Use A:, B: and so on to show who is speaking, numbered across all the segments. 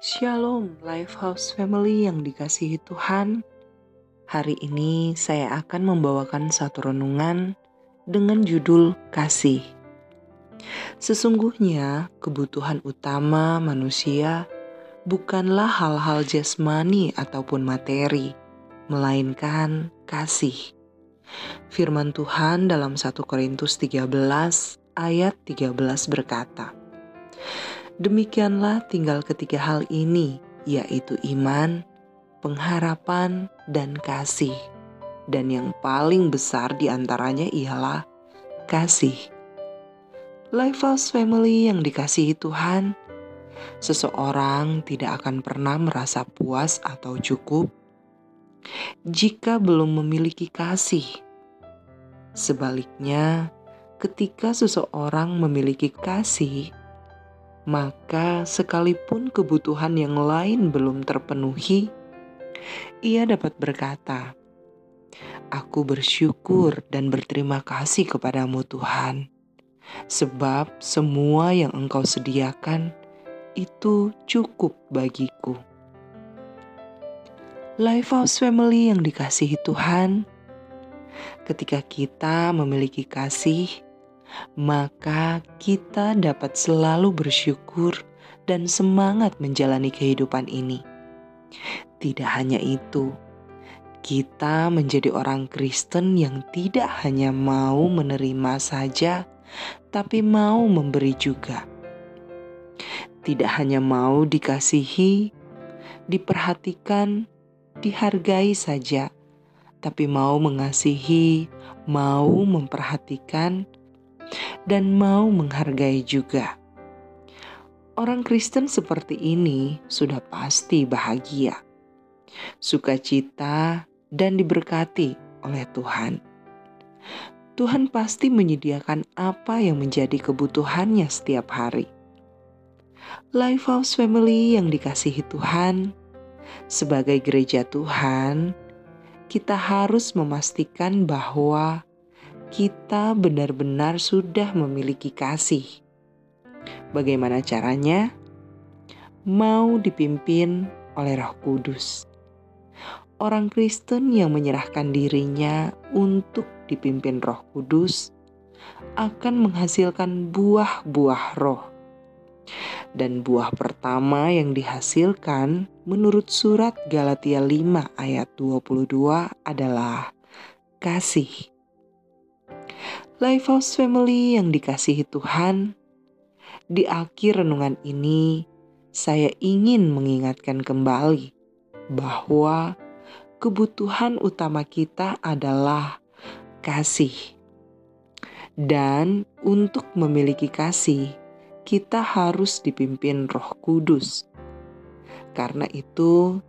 A: Shalom Lifehouse Family yang dikasihi Tuhan. Hari ini saya akan membawakan satu renungan dengan judul Kasih. Sesungguhnya kebutuhan utama manusia bukanlah hal-hal jasmani ataupun materi, melainkan kasih. Firman Tuhan dalam 1 Korintus 13 ayat 13 berkata, Demikianlah tinggal ketiga hal ini, yaitu iman, pengharapan, dan kasih. Dan yang paling besar di antaranya ialah kasih. Lifehouse Family yang dikasihi Tuhan, seseorang tidak akan pernah merasa puas atau cukup jika belum memiliki kasih. Sebaliknya, ketika seseorang memiliki kasih, maka sekalipun kebutuhan yang lain belum terpenuhi, ia dapat berkata, "Aku bersyukur dan berterima kasih kepadamu, Tuhan, sebab semua yang Engkau sediakan itu cukup bagiku." Lifehouse Family yang dikasihi Tuhan, ketika kita memiliki kasih, maka kita dapat selalu bersyukur dan semangat menjalani kehidupan ini. Tidak hanya itu, kita menjadi orang Kristen yang tidak hanya mau menerima saja, tapi mau memberi juga. Tidak hanya mau dikasihi, diperhatikan, dihargai saja, tapi mau mengasihi, mau memperhatikan, dan mau menghargai juga. Orang Kristen seperti ini sudah pasti bahagia, sukacita, dan diberkati oleh Tuhan. Tuhan pasti menyediakan apa yang menjadi kebutuhannya setiap hari. Lifehouse Family yang dikasihi Tuhan, sebagai gereja Tuhan, kita harus memastikan bahwa kita benar-benar sudah memiliki kasih. Bagaimana caranya? Mau dipimpin oleh Roh Kudus. Orang Kristen yang menyerahkan dirinya untuk dipimpin Roh Kudus akan menghasilkan buah-buah roh. Dan buah pertama yang dihasilkan menurut surat Galatia 5 ayat 22 adalah kasih. Lifehouse Family yang dikasihi Tuhan, di akhir renungan ini saya ingin mengingatkan kembali bahwa kebutuhan utama kita adalah kasih. Dan untuk memiliki kasih, kita harus dipimpin Roh Kudus. Karena itu,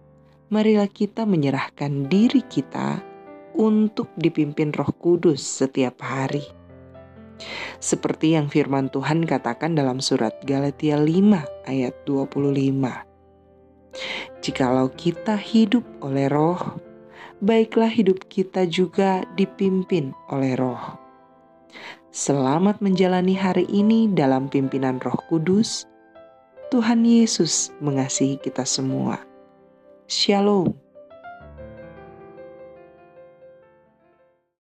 A: marilah kita menyerahkan diri kita untuk dipimpin Roh Kudus setiap hari seperti yang firman Tuhan katakan dalam surat Galatia 5 ayat 25. Jikalau kita hidup oleh roh, baiklah hidup kita juga dipimpin oleh roh. Selamat menjalani hari ini dalam pimpinan roh kudus. Tuhan Yesus mengasihi kita semua. Shalom.